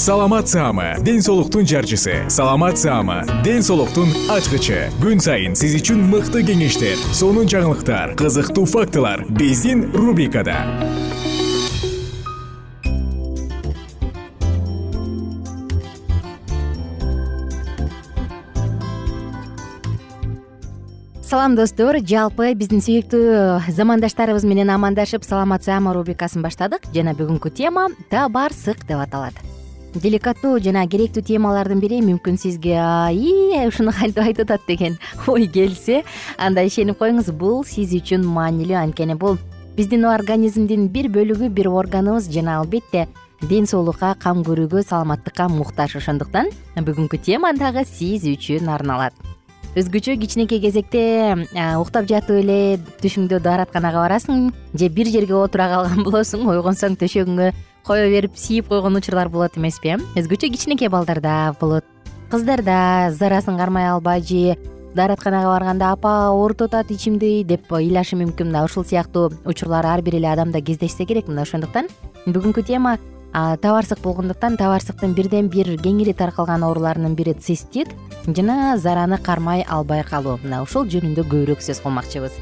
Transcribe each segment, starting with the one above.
саламат саама ден соолуктун жарчысы. Саламат саама ден соолуктун ачкычы. Күн сайын сиз үчүн мыкты кеңештер сонун жаңылыктар кызыктуу фактылар биздин рубрикада. Салам достор. Жалпы биздин сүйүктүү замандаштарыбыз менен амандашып саламат саама рубрикасын баштадык. Жана бүгүнкү тема табарсык деп аталат деликаттуу жана керектүү темалардын бири мүмкүн сизге. Аии ушуну кантип айтып атат деген ой келсе анда ишенип коюңуз. Бул сиз үчүн маанилүү анткени. Бул биздин организмдин бир бөлүгү бир органыбыз жана албетте ден соолукка кам көрүүгө саламаттыкка муктаж. Ошондуктан бүгүнкү тема дагы сиз үчүн арналат. Өзгөчө кичинекей кезекте уктап жатып эле түшүңдө дааратканага барасың же бир жерге отура калган болосуң ойгонсоң төшөгүңө кое берип siiп койгон учурлар болот эмеспи э өзгөчө кичинекей балдарда болот. Кыздарда зарасын кармай албай же дааратканага барганда апа оорутуп атат ичимди деп ыйлашы мүмкүн мына ушул сыяктуу учурлар ар бир эле адамда кездешсе керек мына. Ошондуктан бүгүнкү тема табарсык болгондуктан табарсыктын бирден бир кеңири таркалган ооруларынын бири цистит жана зараны кармай албай калуу мына ушул жөнүндө көбүрөөк сөз кылмакчыбыз.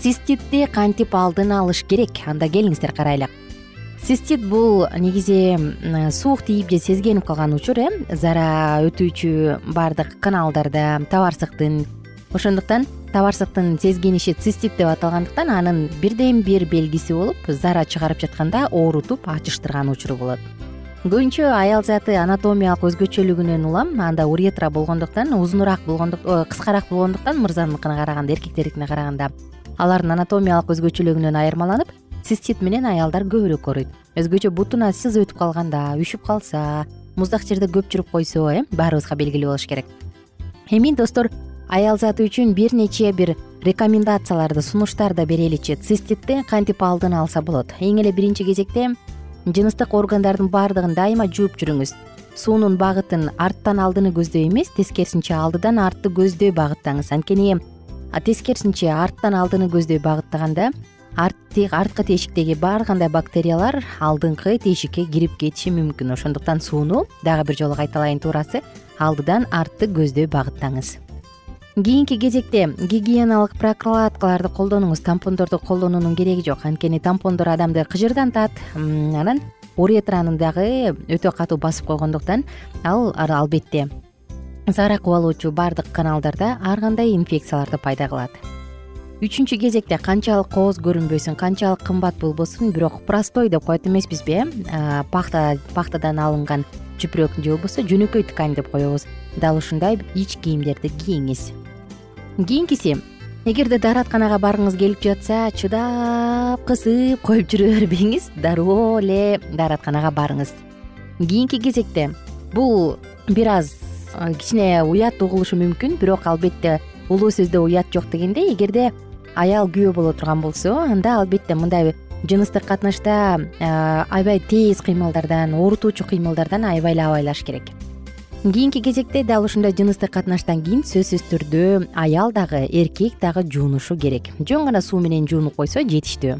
Циститти кантип алдын алыш керек? Анда келиңиздер карайлы цистит бул негизи суук тийип же сезгенип калган учур э. Зара өтүүчү баардык каналдарда табарсыктын ошондуктан табарсыктын сезгениши цистит деп аталгандыктан анын бирден бир белгиси болуп зара чыгарып жатканда оорутуп ачыштырган учуру болот. Көбүнчө аял заты анатомиялык өзгөчөлүгүнөн улам анда уретра болгондуктан узунураак болгондуктан кыскараак болгондуктан мырзаныкына караганда эркектердикине караганда алардын анатомиялык өзгөчөлүгүнөн айырмаланып цистит менен аялдар көбүрөөк ооруйт өзгөчө бутуна сыз өтүп калганда үшүп калса муздак жерде көп жүрүп койсо э баарыбызга белгилүү болуш керек. Эми достор аял заты үчүн бир нече бир рекомендацияларды сунуштарды береличи циститти кантип алдын алса болот? Эң эле биринчи кезекте жыныстык органдардын баардыгын дайыма жууп жүрүңүз. Суунун багытын арттан алдыны көздөй эмес тескерисинче алдыдан артты көздөй багыттаңыз. Анткени тескерисинче арттан алдыны көздөй багыттаганда арткы тешиктеги ар кандай бактериялар алдыңкы тешикке кирип кетиши мүмкүн. Ошондуктан сууну дагы бир жолу кайталайын туурасы алдыдан артты көздөй багыттаңыз. Кийинки кезекте гигиеналык прокладкаларды колдонуңуз тампондорду колдонуунун кереги жок. Анткени тампондор адамды кыжырдантат анан уретраны дагы өтө катуу басып койгондуктан ал албетте зара кубалоочу баардык каналдарда ар кандай инфекцияларды пайда кылат үчүнчү кезекте канчалык кооз көрүнбөсүн канчалык кымбат болбосун бирок простой деп коет эмеспизби э? Пахта пахтадан алынган чүпүрөк же болбосо жөнөкөй ткань деп коебуз. Дал ушундай ич кийимдерди кийиңиз. Кийинкиси эгерде дааратканага баргыңыз келип жатса чыдап кысып коюп жүрө бербеңиз дароо эле дааратканага барыңыз. Кийинки кезекте бул бир аз кичине уят угулушу мүмкүн бирок албетте улуу сөздө уят жок дегендей эгерде аял күйөө боло турган болсо анда албетте мындай жыныстык катнашта аябай тез кыймылдардан оорутуучу кыймылдардан аябай эле абайлаш керек. Кийинки кезекте дал ушундай жыныстык катнаштан кийин сөзсүз түрдө аял дагы эркек дагы жуунушу керек. Жөн гана суу менен жуунуп койсо жетиштүү.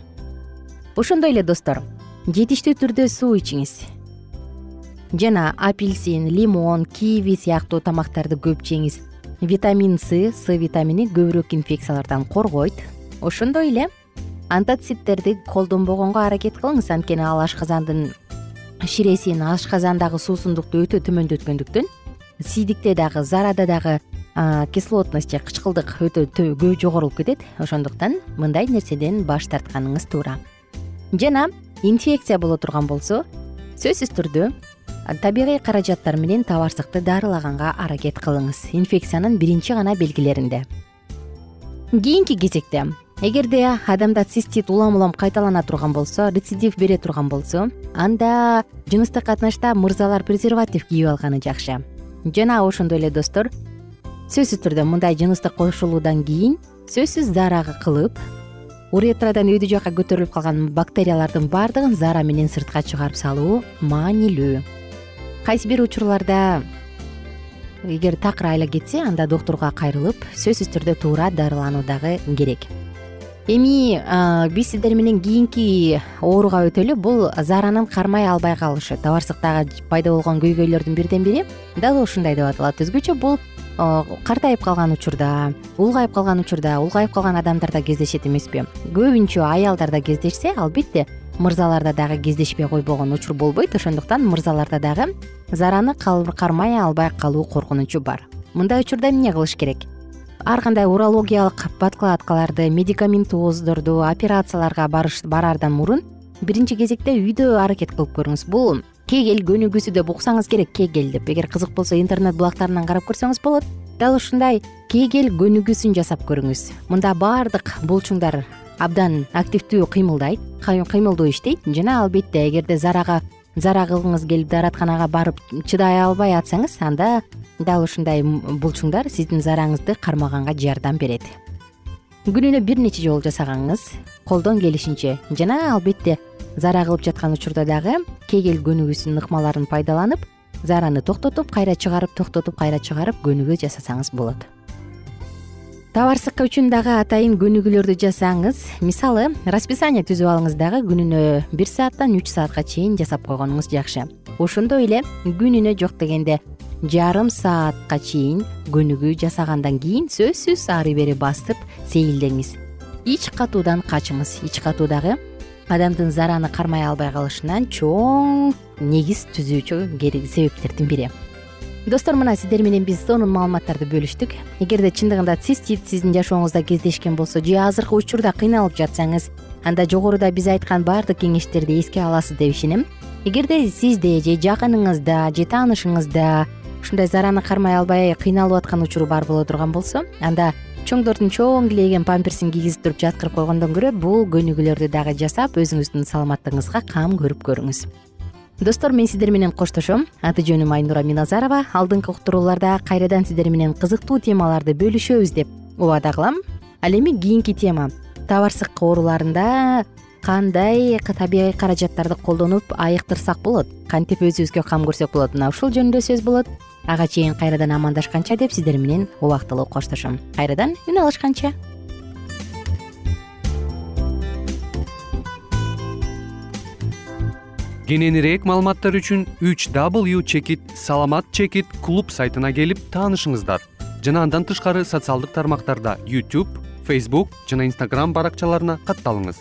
Ошондой эле достор. Жетиштүү түрдө суу ичиңиз. Жана апельсин лимон киви сыяктуу тамактарды көп жеңиз витамин с с витамини көбүрөөк инфекциялардан коргойт. Ошондой эле антоцидтерди колдонбогонго аракет кылыңыз. Анткени ал ашказандын ширесин ашказандагы суусундукту өтө төмөндөткөндүктөн сийдикте дагы зарада дагы кислотность же кычкылдык өтө көп жогорулуп кетет. Ошондуктан мындай нерседен баш тартканыңыз туура. Жана инфекция боло турган болсо сөзсүз түрдө табигый каражаттар менен табарсыкты дарылаганга аракет кылыңыз. Инфекциянын биринчи гана белгилеринде. Кийинки кезекте эгерде адамда цистит улам улам кайталана турган болсо рецидив бере турган болсо анда жыныстык катнашта мырзалар презерватив кийип алганы жакшы. Жана ошондой эле достор сөзсүз түрдө мындай жыныстык кошулуудан кийин сөзсүз зарагы кылып уретрадан өйдө жакка көтөрүлүп калган бактериялардын баардыгын зара менен сыртка чыгарып салуу маанилүү кайсы бир учурларда эгер такыр айла кетсе анда доктурга кайрылып сөзсүз түрдө туура дарылануу дагы керек. Эми биз сиздер менен кийинки ооруга өтөлү бул заранын кармай албай калышы табарсыктагы пайда болгон көйгөйлөрдүн бирден бири дал ушундай деп аталат. Өзгөчө бул картайып калган учурда улгайып калган учурда улгайып калган адамдарда кездешет эмеспи. Көбүнчө аялдарда кездешсе албетте мырзаларда дагы кездешпей койбогон учур болбойт. Ошондуктан мырзаларда дагы зараны кармай албай калуу коркунучу бар. Мындай учурда эмне кылыш керек? Ар кандай урологиялык подкладкаларды медикаментоздорду операцияларга бараардан мурун биринчи кезекте үйдө аракет кылып көрүңүз. Бул кегель көнүгүүсү деп уксаңыз керек кегель деп. Эгер кызык болсо интернет булактарынан карап көрсөңүз болот. Дал ушундай кегель көнүгүүсүн жасап көрүңүз. Мында баардык булчуңдар абдан активдүү кыймылдайт кыймылдуу иштейт. Жана албетте эгерде зарага зара кылгыңыз келип дааратканага барып чыдай албай атсаңыз анда дал ушундай булчуңдар сиздин зараңызды кармаганга жардам берет. Күнүнө бир нече жолу жасагаңыз колдон келишинче жана албетте зара кылып жаткан учурда дагы кегель көнүгүүсүнүн ыкмаларын пайдаланып зараны токтотуп кайра чыгарып токтотуп кайра чыгарып көнүгүү жасасаңыз болот табарсык үчүн дагы атайын көнүгүүлөрдү жасаңыз. Мисалы расписание түзүп алыңыз дагы күнүнө бир сааттан үч саатка чейин жасап койгонуңуз жакшы. Ошондой эле күнүнө жок дегенде жарым саатка чейин көнүгүү жасагандан кийин сөзсүз ары бери басып сейилдеңиз. Ич катуудан качыңыз. Ич катуу дагы адамдын зараны кармай албай калышынан чоң негиз түзүүчү себептердин бири достор мына сиздер менен биз сонун маалыматтарды бөлүштүк. Эгерде чындыгында цистит сиздин жашооңузда кездешкен болсо же азыркы учурда кыйналып жатсаңыз анда жогоруда биз айткан баардык кеңештерди эске аласыз деп ишенем. Эгерде сизде же жакыныңызда же таанышыңызда ушундай зараны кармай албай кыйналып аткан учуру бар боло турган болсо анда чоңдордун чоң килейген памперсин кийгизип туруп жаткырып койгондон көрө бул көнүгүүлөрдү дагы жасап өзүңүздүн саламаттыгыңызга кам көрүп көрүңүз достор мен сиздер менен коштошом. Аты жөнүм айнура миназарова. Алдыңкы уктурууларда кайрадан сиздер менен кызыктуу темаларды бөлүшөбүз деп убада кылам ал эми кийинки тема. Табарсык ооруларында кандай табигый каражаттарды колдонуп айыктырсак болот? Кантип өзүбүзгө кам көрсөк болот? Мына ушул жөнүндө сөз болот. Ага чейин кайрадан амандашканча деп сиздер менен убактылуу коштошом. Кайрадан үн алышканча кененирээк маалыматтар үчүн үч w чекит саламат чекит клуб сайтына келип таанышыңыздар. Жана андан тышкары социалдык тармактарда youtube facebook жана instagram баракчаларына катталыңыз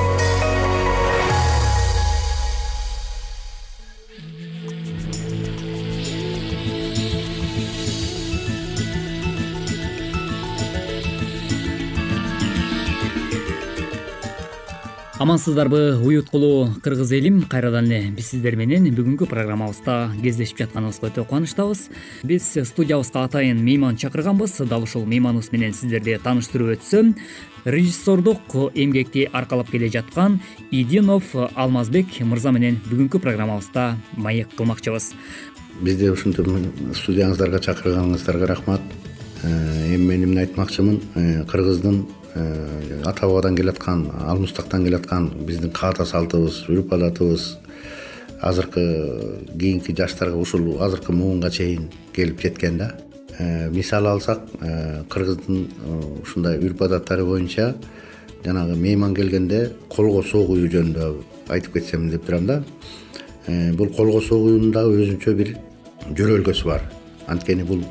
амансыздарбы уюткулуу кыргыз элим. Кайрадан эле биз сиздер менен бүгүнкү программабызда кездешип жатканыбызга өтө кубанычтабыз. Биз студиябызга атайын мейман чакырганбыз. Дал ушул мейманыбыз менен сиздерди тааныштырып өтсөм режиссердук эмгекти аркалап келе жаткан идинов алмазбек мырза менен бүгүнкү программабызда маек кылмакчыбыз. Бизди ушинтип студияңыздарга чакырганыңыздарга рахмат. Э, эми мен эмне айтмакчымын? Э, кыргыздын ата бабадан келаткан алмыстактан келаткан биздин каада салтыбыз үрп адатыбыз азыркы кийинки жаштарга ушул азыркы муунга чейин келип жеткен да. Э, мисал алсак э, кыргыздын ушундай үрп адаттары боюнча жанагы мейман келгенде колго согуюу жөнүндө айтып кетсем деп турам да. Бул колго согуюунун дагы өзүнчө бир жөрөлгөсү бар. Анткени бул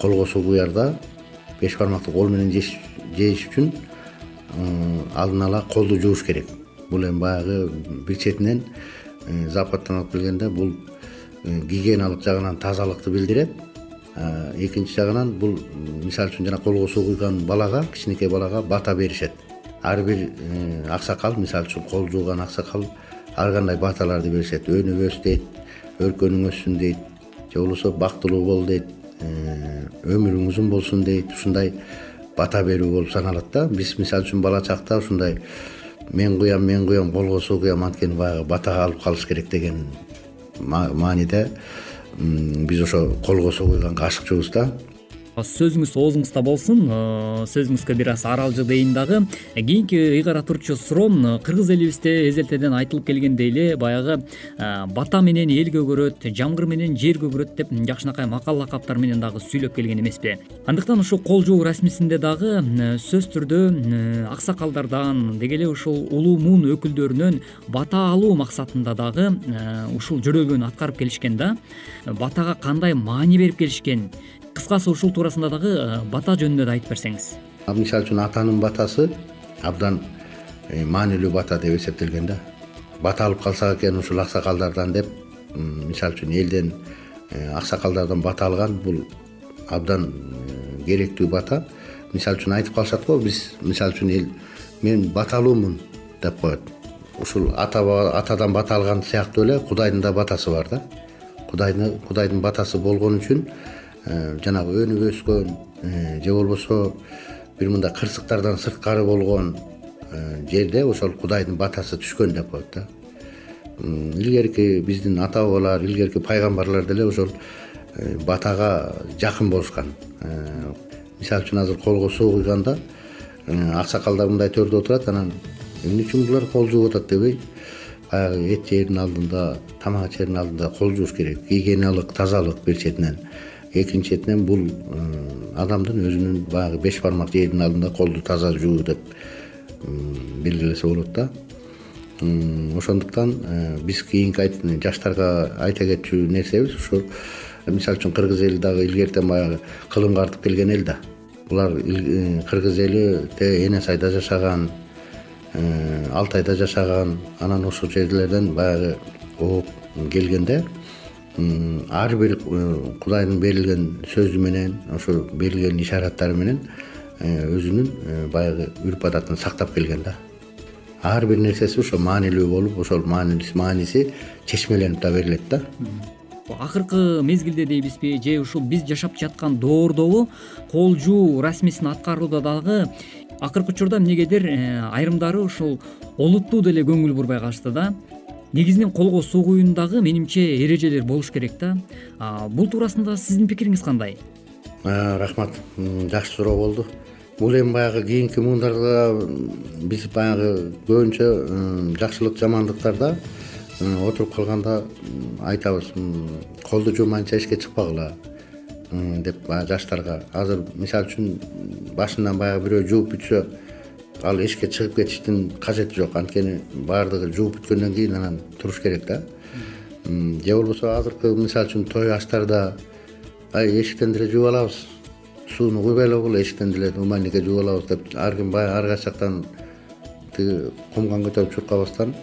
колго согуярда беш бармакты кол менен жейиш үчүн алдын ала колду жууш керек. Бул эми баягы бир четинен западтан алып келгенде бул гигиеналык жагынан тазалыкты билдирет. Экинчи жагынан бул мисалы үчүн жана колго согуйган балага кичинекей балага бата беришет. Ар бир аксакал мисалы үчүн кол жууган аксакал ар кандай баталарды беришет. Өнүп өс дейт өркөнүң өссүн дейт же болбосо бактылуу бол дейт өмүрүң узун болсун дейт ушундай бата берүү болуп саналат да. Биз мисалы үчүн бала чакта ушундай мен куям мен куям колго согуям анткени баягы батага алып калыш керек деген мааниде биз ошо колго согуйганга ашыкчубуз да сөзүңүз оозуңузда болсун. Э, сөзүңүзгө бир аз аралжы дейин дагы. Кийинки ыйгара турчу суроом э, кыргыз элибизде эзелтеден айтылып келгендей эле баягы э, бата менен эл көгөрөт жамгыр менен жер көгөрөт деп жакшынакай макал лакаптар менен дагы сүйлөп келген эмеспи. Андыктан ушул кол жуу расмисинде дагы сөзсүз түрдө аксакалдардан деги эле ушул улуу муун өкүлдөрүнөн бата алуу максатында дагы ушул жөрөлгөнү аткарып келишкен да. Батага кандай маани берип келишкен кыскасы ушул туурасында дагы э, бата жөнүндө да айтып берсеңиз. Мисалы үчүн атанын батасы абдан э, маанилүү бата деп эсептелген да. Бата алып калсак экен ушул аксакалдардан деп мисалы үчүн элден э, аксакалдардан бата алган бул абдан керектүү бата. Мисалы үчүн айтып калышат го биз мисалы үчүн эл мен баталуумун деп коет. Ушул ата атадан бата алган сыяктуу эле кудайдын да батасы бар да. Кудайды кудайдын батасы болгон үчүн жанагы өнүп өскөн э, же болбосо бир мындай кырсыктардан сырткары болгон э, жерде ошол кудайдын батасы түшкөн деп коет да. Илгерки биздин ата бабалар илгерки пайгамбарлар деле ошол батага жакын болушкан. Мисалы үчүн азыр колго согуйганда аксакалдар мындай төрдө отурат анан эмне үчүн булар кол жууп атат дебей баягы эт жээрдин алдында тамак ичердин алдында кол жууш керек. Гигиеналык тазалык бир четинен экинчи четинен бул адамдын өзүнүн баягы беш бармак жээрдин алдында колду таза жуу деп белгилесе болот да. Ошондуктан э, биз кийинки жаштарга айта кетчү нерсебиз ушу мисалы үчүн кыргыз эли дагы илгертен баягы кылым картып келген эл да. Булар э, кыргыз эли тээ эне сайда жашаган э, алтайда жашаган анан ошол жерлерден баягы ооп келгенде ар бир кудайдын берилген сөзү менен ошо берилген ишараттары менен өзүнүн баягы үрп адатын сактап келген да. Ар бир нерсеси ошо маанилүү болуп ошол мааниси чечмеленип да берилет да. Акыркы мезгилде дейбизби же ушул биз жашап жаткан доордогу кол жуу расмисин аткарууда дагы акыркы учурда эмнегедир э, айрымдары ушул олуттуу деле көңүл бурбай калышты да негизинен колго суу куюундагы менимче эрежелер болуш керек да. Бул туурасында сиздин пикириңиз кандай? Рахмат. Жакшы суроо болду. Бул эми баягы кийинки муундарда биз баягы көбүнчө жакшылык жамандыктарда отуруп калганда айтабыз колду жуумайынча эшикке чыкпагыла деп баягы жаштарга. Азыр мисалы үчүн башынан баягы бирөө жууп бүтсө ал эшикке чыгып кетиштин кажети жок. Анткени баардыгы жууп бүткөндөн кийин анан туруш керек да. Же болбосо азыркы мисалы үчүн той аштарда ай эшиктен деле жууп алабыз. Сууну куйбай эле койгула эшиктен деле умальникке жууп алабыз деп ар ким баягы ар кайсы жактан тиги кумган көтөрүп чуркабастан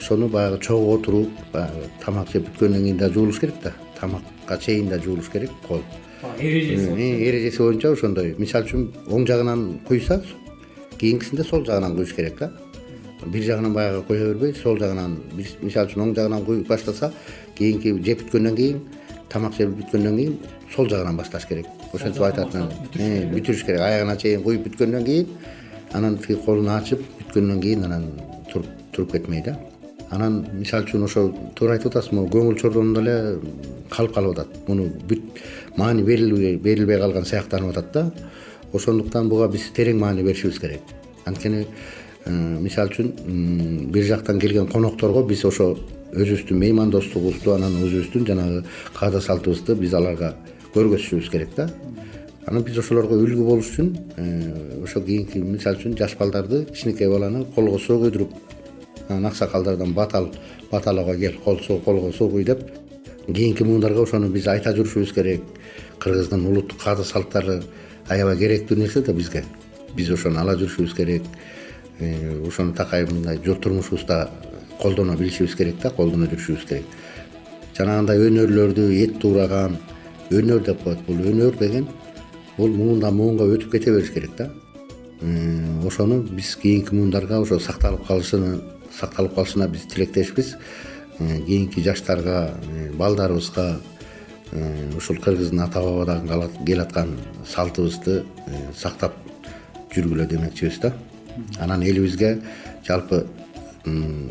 ошону баягы чогуу отуруп баягы тамак жеп бүткөндөн кийин да жуулуш керек да. Тамакка чейин да жуулуш керек кол. Эрежеси эрежеси боюнча ошондой. Мисалы үчүн оң жагынан куйса кийинкисинде сол жагынан куюш керек да. Бир жагынан баягы куя бербей сол жагынан мисалы үчүн оң жагынан куюп баштаса кийинки жеп бүткөндөн кийин тамак жеп бүткөндөн кийин сол жагынан башташ керек. Ошентип айтат э, бүтүрүш керек. Аягына чейин куюп бүткөндөн кийин анан тиги колун ачып бүткөндөн кийин анан туруп кетмей да. Анан мисалы үчүн ошо туура айтып атасыз могу көңүл чордонуп эле калып калып атат. Муну бүт маани берилбей берилбей калган сыяктанып атат да ошондуктан буга биз терең маани беришибиз керек. Анткени э, мисалы үчүн бир жактан келген конокторго биз ошо өзүбүздүн меймандостугубузду анан өзүбүздүн жанагы каада салтыбызды биз аларга көргөзүшүбүз керек да. Анан биз ошолорго үлгү болуш үчүн э, ошо кийинки мисалы үчүн жаш балдарды кичинекей баланы колго суу куйдуруп анан аксакалдардан батал баталга кел колго суу куй деп кийинки муундарга ошону биз айта жүрүшүбүз керек. Кыргыздын улуттук каада салттары аябай керектүү нерсе да бизге. Биз ошону ала жүрүшүбүз керек. Э, ошону такай мындай турмушубузда колдоно билишибиз керек да колдоно жүрүшүбүз керек. Жанагындай өнөрлөрдү эт туураган өнөр деп коет бул. Өнөр деген бул муундан муунга өтүп кете бериш керек да. Ошону биз кийинки муундарга ошо сакталып калышын сакталып калышына биз тилектешпиз. Кийинки жаштарга балдарыбызга ушул кыргыздын ата бабадан келаткан салтыбызды сактап жүргүлө демекчибиз да. Анан элибизге жалпы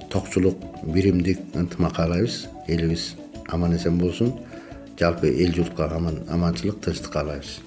токчулук биримдик ынтымак каалайбыз элибиз аман эсен болсун жалпы эл журтка аманчылык тынчтык каалайбыз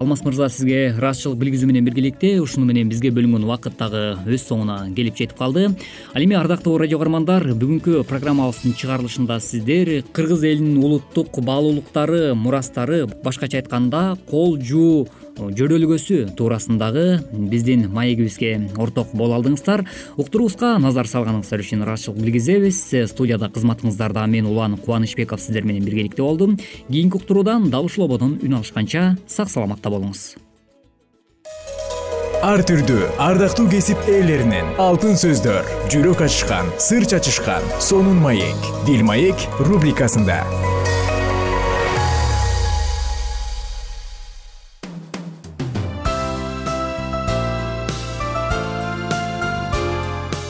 алмаз мырза сизге ыраазычылык билгизүү менен биргеликте ушуну менен бизге бөлүнгөн убакыт дагы өз соңуна келип жетип калды. Ал эми ардактуу радио каармандар бүгүнкү программабыздын чыгарылышында сиздер кыргыз элинин улуттук баалуулуктары мурастары башкача айтканда кол жуу жөрөлгөсү туурасындагы биздин маегибизге орток боло алдыңыздар. Уктуруубузга назар салганыңыздар үчүн ыраазычылык билгизебиз студияда кызматыңыздарда мен улан кубанычбеков сиздер менен биргеликте болдум. Кийинки уктуруудан дал ушул ободон үн алышканча сак саламатта болуңуз. Ар түрдүү ардактуу кесип ээлеринен алтын сөздөр жүрөк ачышкан сыр чачышкан сонун маек дил маек рубрикасында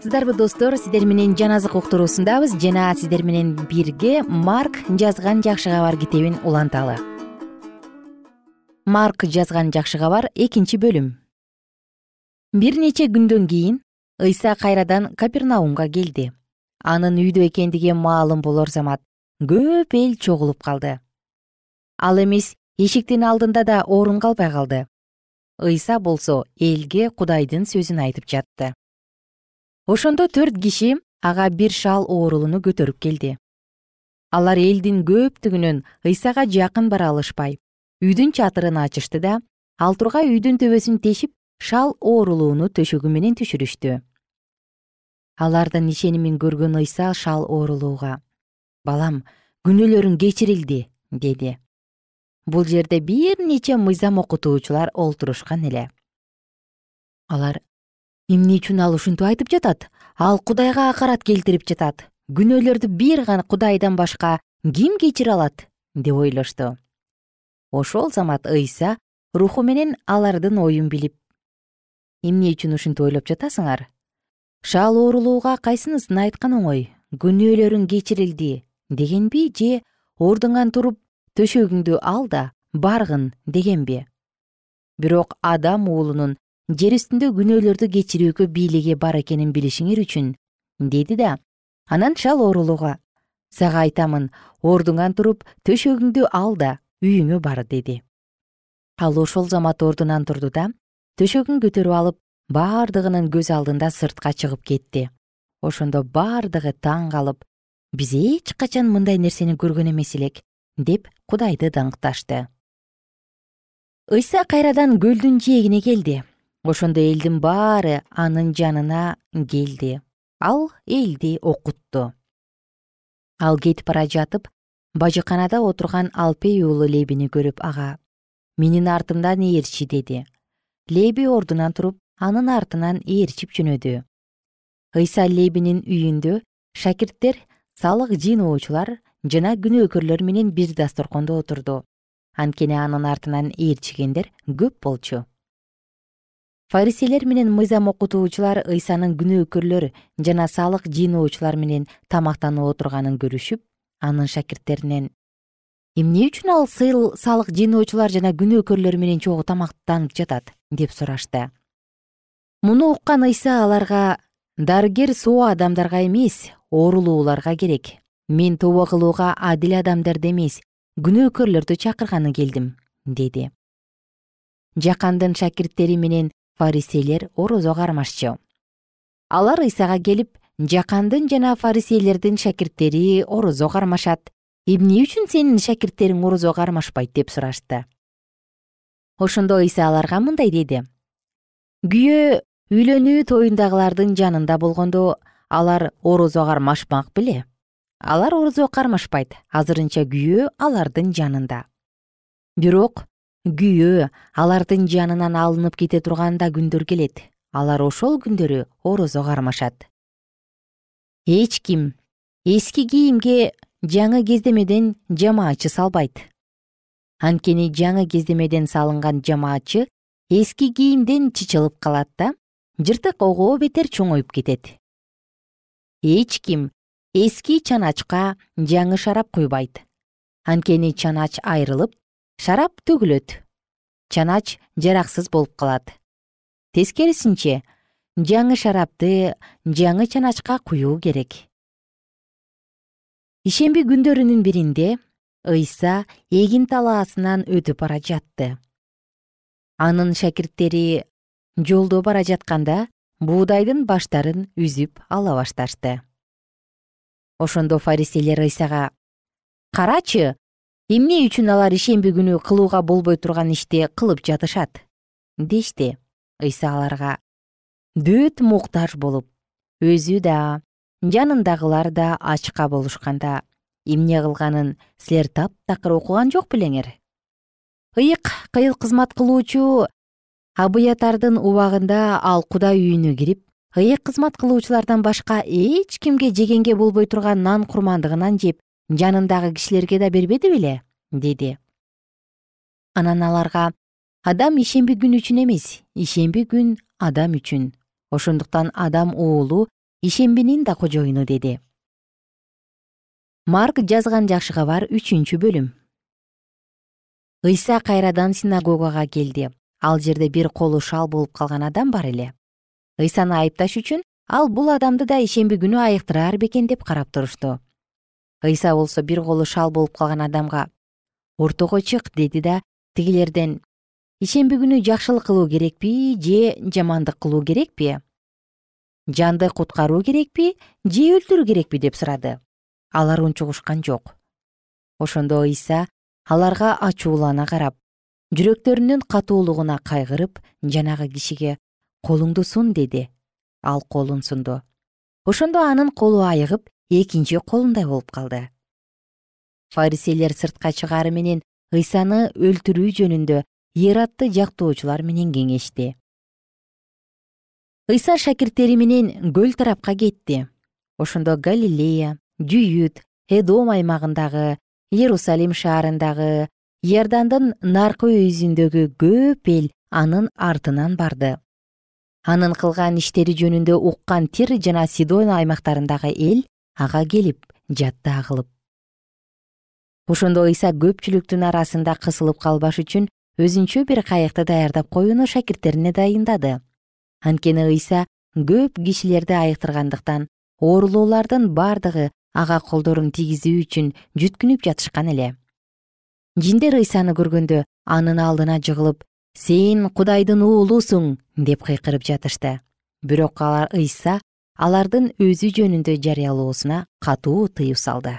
саламатсыздарбы достор сиздер менен жан азык уктуруусундабыз. Жана сиздер менен бирге марк жазган жакшы кабар китебин уланталы. Марк жазган жакшы кабар экинчи бөлүм. Бир нече күндөн кийин ыйса кайрадан капернаумга келди. Анын үйдө экендиги маалым болор замат көп эл чогулуп калды. Ал эмес эшиктин алдында да орун калбай калды. Ыйса болсо элге кудайдын сөзүн айтып жатты ошондо төрт киши ага бир шал оорулууну көтөрүп келди. Алар элдин көптүгүнөн ыйсага жакын бара алышпай үйдүн чатырын ачышты да ал тургай үйдүн төбөсүн тешип шал оорулууну төшөгү менен түшүрүштү. Алардын ишенимин көргөн ыйса шал оорулууга балам күнөөлөрүң кечирилди деди. Бул жерде бир нече мыйзам окутуучулар олтурушкан эле. Алар эмне үчүн ал ушинтип айтып жатат? Ал кудайга акарат келтирип жатат. Күнөөлөрдү бир гана кудайдан башка ким кечире алат? Деп ойлошту. Ошол замат ыйса руху менен алардын оюн билип. Эмне үчүн ушинтип ойлоп жатасыңар? Шал оорулууга кайсынысын айткан оңой күнөөлөрүң кечирилди дегенби же ордуңан туруп төшөгүңдү ал да баргын дегенби? Бирок адам уулунун жер үстүндө күнөөлөрдү кечирүүгө бийлиги бар экенин билишиңер үчүн деди да анан шал оорулууга сага айтамын ордуңан туруп төшөгүңдү ал да үйүңө бар деди. Ал ошол замат ордунан турду да төшөгүн көтөрүп алып бардыгынын көз алдында сыртка чыгып кетти. Ошондо бардыгы таң калып биз эч качан мындай нерсени көргөн эмес элек деп кудайды даңкташты. Ыйса кайрадан көлдүн жээгине келди ошондо элдин баары анын жанына келди. Ал элди окутту ал кетип бара жатып бажыканада отурган алпей уулу лебини көрүп ага менин артымдан ээрчи деди. Леби ордунан туруп анын артынан ээрчип жөнөдү. Ыйса лебинин үйүндө шакирттер салык жыйноочулар жана күнөөкөрлөр менен бир дасторкондо отурду. Анткени анын артынан ээрчигендер көп болчу фариселер менен мыйзам окутуучулар ыйсанын күнөөкөрлөр жана салык жыйноочулар менен тамактанып отурганын көрүшүп анын шакирттеринен. Эмне үчүн ал салык жыйноочулар жана күнөөкөрлөр менен чогуу тамактанып жатат? деп сурашты. Муну уккан ыйса аларга дарыгер соо адамдарга эмес оорулууларга керек. Мен тобо кылууга адил адамдарды эмес күнөөкөрлөрдү чакырганы келдим деди. Жакандын шакирттери менен кармашчу. Алар ыйсага келип жакандын жана фарисейлердин шакирттери орозо кармашат. Эмне үчүн сенин шакирттериң орозо кармашпайт деп сурашты. Ошондо ыйса аларга мындай деди. Күйөө үйлөнүү тоюндагылардын жанында болгондо алар орозо кармашмак беле. Алар орозо кармашпайт. Азырынча күйөө алардын жанында. Бирок күйөө алардын жанынан алынып кете турган да күндөр келет. Алар ошол күндөрү орозо кармашат. Эч ким эски кийимге жаңы кездемеден жамаачы салбайт. Анткени жаңы кездемеден салынган жамаачы эски кийимден чычылып калат да жыртык ого бетер чоңоюп кетет. Эч ким эски чаначка жаңы шарап куйбайт. Анткени чанач айрылып шарап төгүлөт. Чанач жараксыз болуп калат. Тескерисинче жаңы шарапты жаңы чаначка куюу керек. Ишемби күндөрүнүн биринде ыйса эгин талаасынан өтүп бара жатты. Анын шакирттери жолдо бара жатканда буудайдын баштарын үзүп ала башташты. Ошондо фариселер ыйсага карачы эмне үчүн алар ишемби күнү кылууга болбой турган ишти кылып жатышат? Дешти. Ыйса аларга. Дөөт муктаж болуп. Өзү да жанындагылар да ачка болушканда. Эмне кылганын силер таптакыр окуган жок белеңер ыйык кыйыл кызмат кылуучу абыятардын убагында ал кудай үйүнө кирип ыйык кызмат кылуучулардан башка эч кимге жегенге болбой турган нан курмандыгынан жеп жанындагы кишилерге да бербеди беле деди. Анан аларга адам ишемби күн үчүн эмес ишемби күн адам үчүн. Ошондуктан адам уулу ишембинин да кожоюну деди. Марк жазган жакшы кабар үчүнчү бөлүм. Ыйса кайрадан синагогага келди. Ал жерде бир колу шал болуп калган адам бар эле. Ыйсаны айыпташ үчүн ал бул адамды да ишемби күнү айыктырар бекен деп карап турушту ыйса болсо бир колу шал болуп калган адамга ортого чык деди да тигилерден ишемби күнү жакшылык кылуу керекпи же жамандык кылуу керекпи? Жанды куткаруу керекпи же өлтүрүү керекпи? деп сурады алар унчугушкан жок. Ошондо ыйса аларга ачуулана карап жүрөктөрүнүн катуулугуна кайгырып жанагы кишиге колуңду сун деди. Ал колун сунду. Ошондо анын колу айыгып экинчи колундай болуп калды. Фарисейлер сыртка чыгаары менен ыйсаны өлтүрүү жөнүндө ыйратты жактоочулар менен кеңешти. Ыйса шакирттери менен көл тарапка кетти. Ошондо галилея жүйүт эдом аймагындагы иерусалим шаарындагы иордандын наркы өйүзүндөгү көп эл анын артынан барды. Анын кылган иштери жөнүндө уккан тир жана сидон аймактарындагы эл ага келип жаттаа кылып ошондо ыйса көпчүлүктүн арасында кысылып калбаш үчүн өзүнчө бир кайыкты даярдап коюуну шакирттерине дайындады. Анткени ыйса көп кишилерди айыктыргандыктан оорулуулардын бардыгы ага колдорун тийгизүү үчүн жүткүнүп жатышкан эле. Жиндер ыйсаны көргөндө анын алдына жыгылып сен кудайдын уулусуң! деп кыйкырып жатышты. Бирок алар ыйса алардын өзү жөнүндө жарыялоосуна катуу тыюу салды.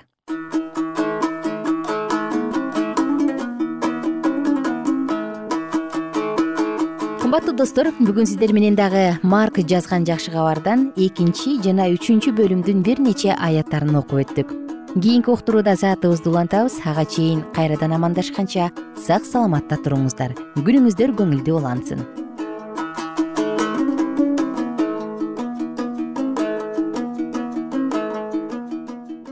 Кымбаттуу достор бүгүн сиздер менен дагы марк жазган жакшы кабардан экинчи жана үчүнчү бөлүмдүн бир нече аяттарын окуп өттүк. Кийинки уктурууда саатыбызды улантабыз ага чейин кайрадан амандашканча сак саламатта туруңуздар. Күнүңүздөр көңүлдүү улансын